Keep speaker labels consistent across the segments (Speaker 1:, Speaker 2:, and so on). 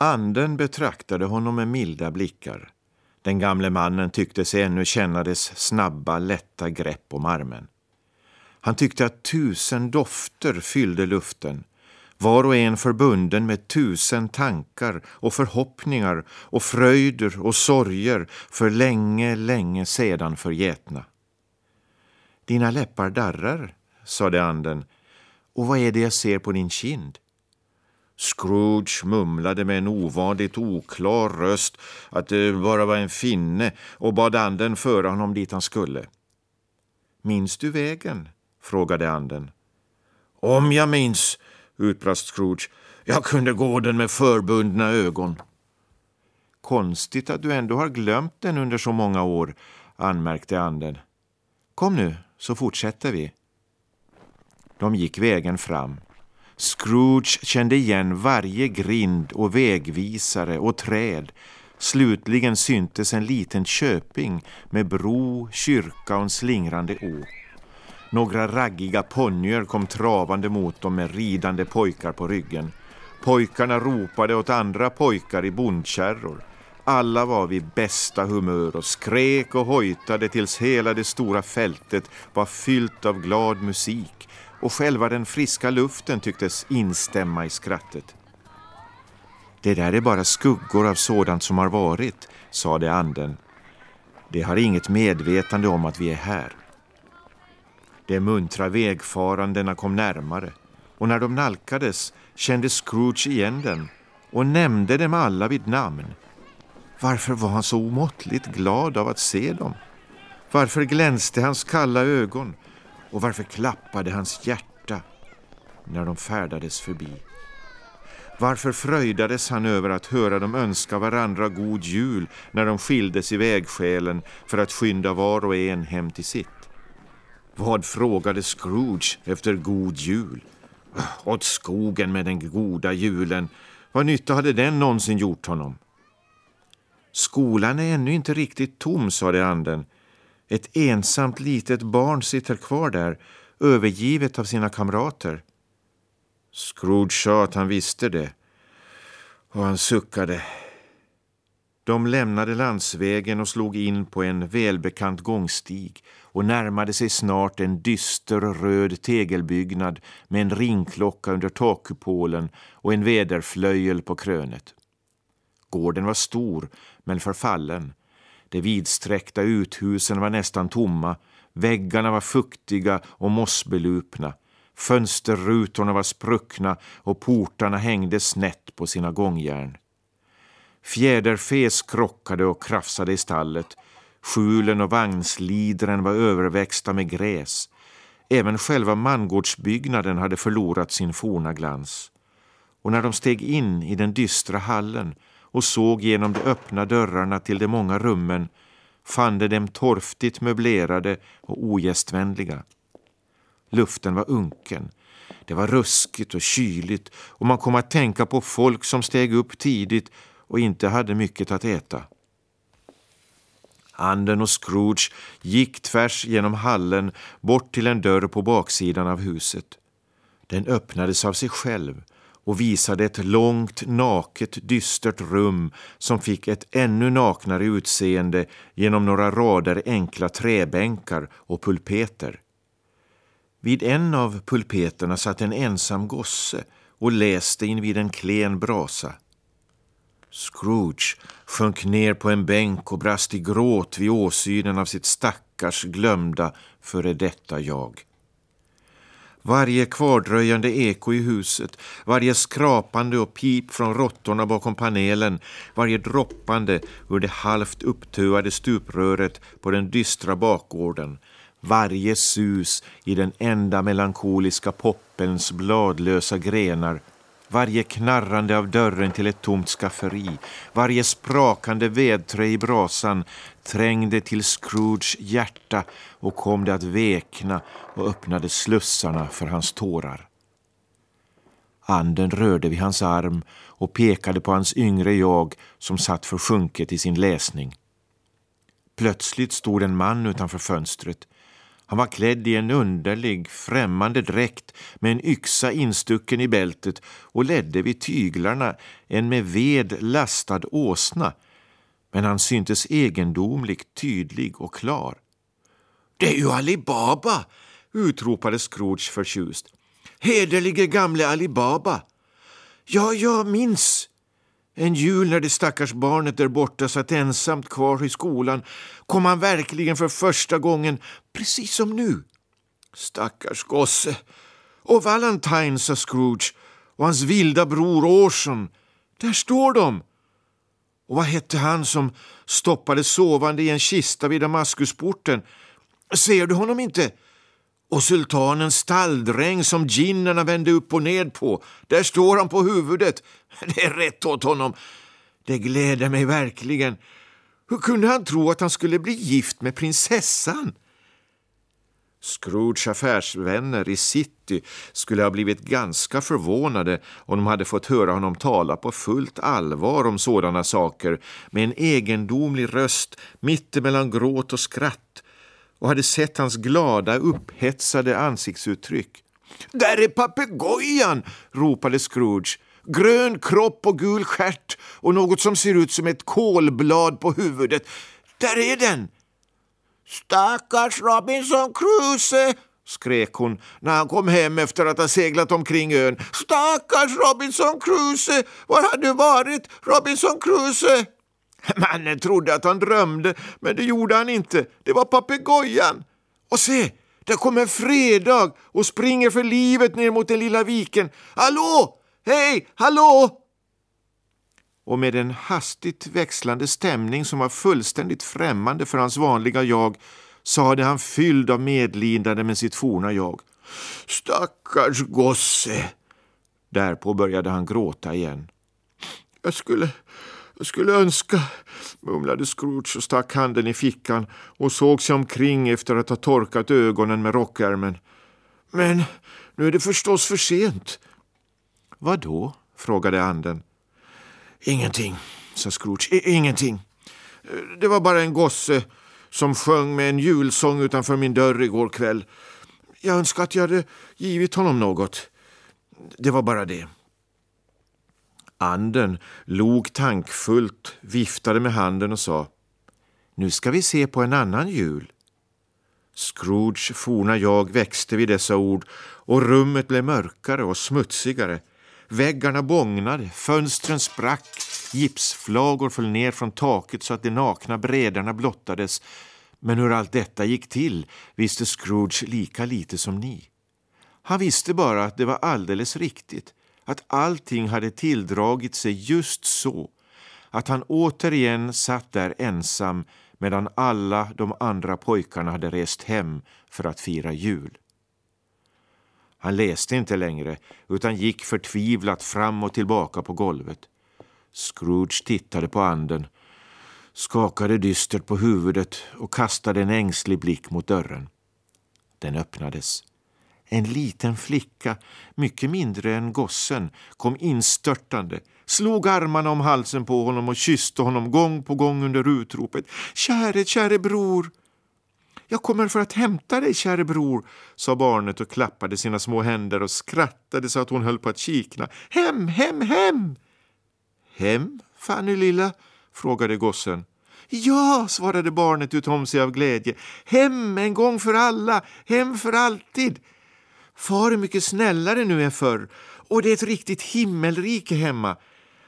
Speaker 1: Anden betraktade honom med milda blickar. Den gamle mannen tyckte sig ännu känna dess snabba, lätta grepp om armen. Han tyckte att tusen dofter fyllde luften, var och en förbunden med tusen tankar och förhoppningar och fröjder och sorger för länge, länge sedan förgätna. Dina läppar darrar, sade anden, och vad är det jag ser på din kind? Scrooge mumlade med en ovanligt oklar röst att eh, det bara var en finne och bad anden föra honom dit han skulle. Minns du vägen? frågade anden. Om jag minns, utbrast Scrooge. Jag kunde gå den med förbundna ögon. Konstigt att du ändå har glömt den under så många år, anmärkte anden. Kom nu, så fortsätter vi. De gick vägen fram. Scrooge kände igen varje grind och vägvisare och träd. Slutligen syntes en liten köping med bro, kyrka och en slingrande å. Några raggiga ponnyer kom travande mot dem med ridande pojkar på ryggen. Pojkarna ropade åt andra pojkar i bondkärror. Alla var vid bästa humör och skrek och hojtade tills hela det stora fältet var fyllt av glad musik och själva den friska luften tycktes instämma i skrattet. Det där är bara skuggor av sådant som har varit, sade anden. Det har inget medvetande om att vi är här. De muntra vägfarandena kom närmare och när de nalkades kände Scrooge igen den och nämnde dem alla vid namn. Varför var han så omåttligt glad av att se dem? Varför glänste hans kalla ögon och varför klappade hans hjärta när de färdades förbi? Varför fröjdades han över att höra dem önska varandra god jul när de skildes i vägskälen för att skynda var och en hem till sitt? Vad frågade Scrooge efter god jul? Åt skogen med den goda julen. Vad nytta hade den någonsin gjort honom? Skolan är ännu inte riktigt tom, sade anden. Ett ensamt litet barn sitter kvar där, övergivet av sina kamrater. Scrooge sa att han visste det, och han suckade. De lämnade landsvägen och slog in på en välbekant gångstig och närmade sig snart en dyster röd tegelbyggnad med en ringklocka under takkupolen och en väderflöjel på krönet. Gården var stor, men förfallen. De vidsträckta uthusen var nästan tomma, väggarna var fuktiga och mossbelupna. Fönsterrutorna var spruckna och portarna hängde snett på sina gångjärn. Fjäderfes krockade och krafsade i stallet. Skjulen och vagnslidren var överväxta med gräs. Även själva mangårdsbyggnaden hade förlorat sin forna glans. Och när de steg in i den dystra hallen och såg genom de öppna dörrarna till de många rummen fann de dem torftigt möblerade och ogästvänliga. Luften var unken. Det var ruskigt och kyligt och man kom att tänka på folk som steg upp tidigt och inte hade mycket att äta. Anden och Scrooge gick tvärs genom hallen bort till en dörr på baksidan av huset. Den öppnades av sig själv och visade ett långt, naket, dystert rum som fick ett ännu naknare utseende genom några rader enkla träbänkar och pulpeter. Vid en av pulpeterna satt en ensam gosse och läste invid en klen brasa. Scrooge sjönk ner på en bänk och brast i gråt vid åsynen av sitt stackars glömda före detta jag. Varje kvardröjande eko i huset, varje skrapande och pip från råttorna bakom panelen, varje droppande ur det halvt upptöade stupröret på den dystra bakgården, varje sus i den enda melankoliska poppens bladlösa grenar varje knarrande av dörren till ett tomt skafferi, varje sprakande vedträ i brasan trängde till Scrooges hjärta och kom det att vekna och öppnade slussarna för hans tårar. Anden rörde vid hans arm och pekade på hans yngre jag som satt försjunket i sin läsning. Plötsligt stod en man utanför fönstret. Han var klädd i en underlig, främmande dräkt med en yxa instucken i bältet och ledde vid tyglarna en med ved lastad åsna. Men han syntes egendomligt tydlig och klar. Det är ju Ali Baba! utropade Scrooge förtjust. Hederlige gamle Ali Baba! Ja, jag minns. En jul när det stackars barnet där borta satt ensamt kvar i skolan kom han verkligen för första gången, precis som nu. Stackars gosse. Och Valentine, sa Scrooge, och hans vilda bror Orson. Där står de. Och vad hette han som stoppades sovande i en kista vid Damaskusporten? Ser du honom inte? Och sultanens stalldräng som ginnerna vände upp och ned på. Där står han på huvudet. Det är rätt åt honom. Det gläder mig verkligen. Hur kunde han tro att han skulle bli gift med prinsessan? Scrooge affärsvänner i city skulle ha blivit ganska förvånade om de hade fått höra honom tala på fullt allvar om sådana saker med en egendomlig röst mittemellan gråt och skratt och hade sett hans glada, upphetsade ansiktsuttryck. Där är papegojan! ropade Scrooge. Grön kropp och gul stjärt och något som ser ut som ett kolblad på huvudet. Där är den! Stackars Robinson Crusoe! skrek hon när han kom hem efter att ha seglat omkring ön. Stackars Robinson Crusoe! Var har du varit, Robinson Crusoe? Mannen trodde att han drömde, men det gjorde han inte. Det var papegojan. Och se, där kommer Fredag och springer för livet ner mot den lilla viken. Hallå! Hej, hallå! Och med en hastigt växlande stämning som var fullständigt främmande för hans vanliga jag sade han fylld av medlidande med sitt forna jag. Stackars gosse! Därpå började han gråta igen. Jag skulle, jag skulle önska, mumlade Scrooge och stack handen i fickan och såg sig omkring efter att ha torkat ögonen med rockärmen. Men nu är det förstås för sent. Vad då? frågade anden. Ingenting, sa Scrooge. I ingenting. Det var bara en gosse som sjöng med en julsång utanför min dörr igår kväll. Jag önskar att jag hade givit honom något. Det var bara det. Anden log tankfullt, viftade med handen och sa Nu ska vi se på en annan jul. Scrooge forna jag växte vid dessa ord och rummet blev mörkare och smutsigare. Väggarna bågnade, fönstren sprack, gipsflagor föll ner från taket så att de nakna bredarna blottades. Men hur allt detta gick till visste Scrooge lika lite som ni. Han visste bara att det var alldeles riktigt, att allting hade tilldragit sig just så, att han återigen satt där ensam medan alla de andra pojkarna hade rest hem för att fira jul. Han läste inte längre utan gick förtvivlat fram och tillbaka på golvet. Scrooge tittade på anden, skakade dystert på huvudet och kastade en ängslig blick mot dörren. Den öppnades. En liten flicka, mycket mindre än gossen, kom instörtande, slog armarna om halsen på honom och kysste honom gång på gång under utropet ”Käre, käre bror!” Jag kommer för att hämta dig, käre bror, sa barnet och klappade sina små händer och skrattade så att hon höll på att kikna. Hem, hem, hem! Hem, Fanny lilla? frågade gossen. Ja, svarade barnet utom sig av glädje. Hem en gång för alla, hem för alltid. Far är mycket snällare nu än förr och det är ett riktigt himmelrike hemma.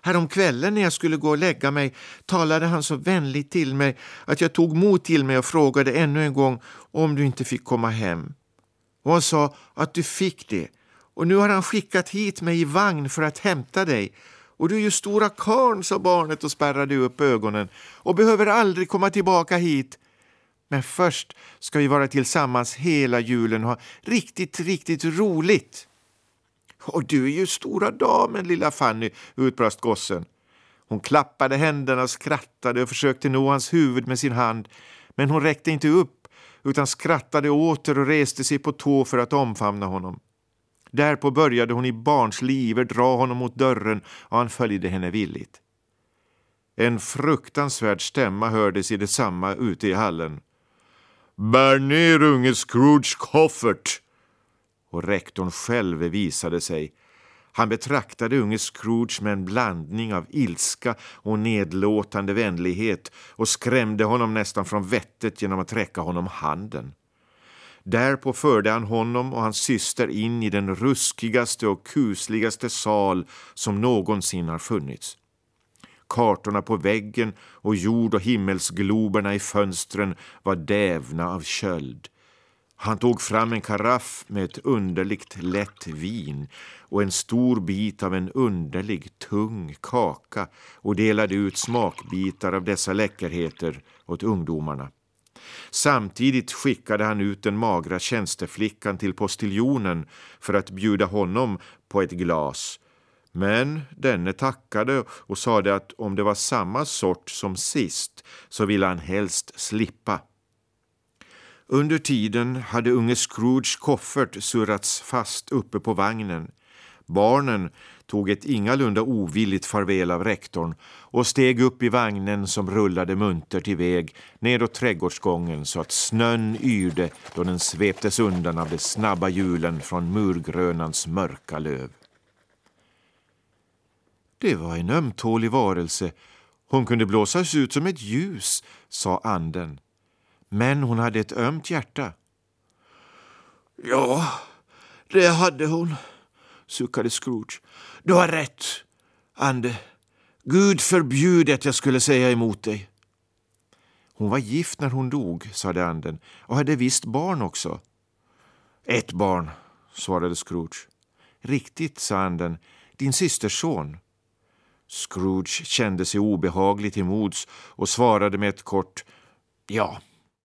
Speaker 1: Häromkvällen när jag skulle gå och lägga mig talade han så vänligt till mig att jag tog mod till mig och frågade ännu en gång om du inte fick komma hem. Och han sa att du fick det. Och nu har han skickat hit mig i vagn för att hämta dig. Och du är ju stora karn, sa barnet och spärrade upp ögonen och behöver aldrig komma tillbaka hit. Men först ska vi vara tillsammans hela julen och ha riktigt, riktigt roligt. Och du är ju stora damen, lilla Fanny, utbrast gossen. Hon klappade händerna och skrattade och försökte nå hans huvud med sin hand, men hon räckte inte upp utan skrattade åter och reste sig på tå för att omfamna honom. Därpå började hon i barnslig iver dra honom mot dörren och han följde henne villigt. En fruktansvärd stämma hördes i detsamma ute i hallen. Bär ner unge Scrooge koffert! Och rektorn själv visade sig. Han betraktade unge Scrooge med en blandning av ilska och nedlåtande vänlighet och skrämde honom nästan från vettet genom att räcka honom handen. Därpå förde han honom och hans syster in i den ruskigaste och kusligaste sal som någonsin har funnits. Kartorna på väggen och jord och himmelsgloberna i fönstren var dävna av köld. Han tog fram en karaff med ett underligt lätt vin och en stor bit av en underlig tung kaka och delade ut smakbitar av dessa läckerheter åt ungdomarna. Samtidigt skickade han ut den magra tjänsteflickan till postiljonen för att bjuda honom på ett glas. Men denne tackade och sade att om det var samma sort som sist så ville han helst slippa. Under tiden hade unge Scrooges koffert surrats fast uppe på vagnen. Barnen tog ett ingalunda ovilligt farväl av rektorn och steg upp i vagnen som rullade muntert iväg nedåt trädgårdsgången så att snön yrde då den sveptes undan av de snabba hjulen från murgrönans mörka löv. Det var en ömtålig varelse. Hon kunde blåsas ut som ett ljus, sa anden. Men hon hade ett ömt hjärta. Ja, det hade hon, suckade Scrooge. Du har rätt, ande. Gud förbjude att jag skulle säga emot dig. Hon var gift när hon dog, sade anden, och hade visst barn också. Ett barn, svarade Scrooge. Riktigt, sa anden, din systers son. Scrooge kände sig obehagligt till mods och svarade med ett kort ja.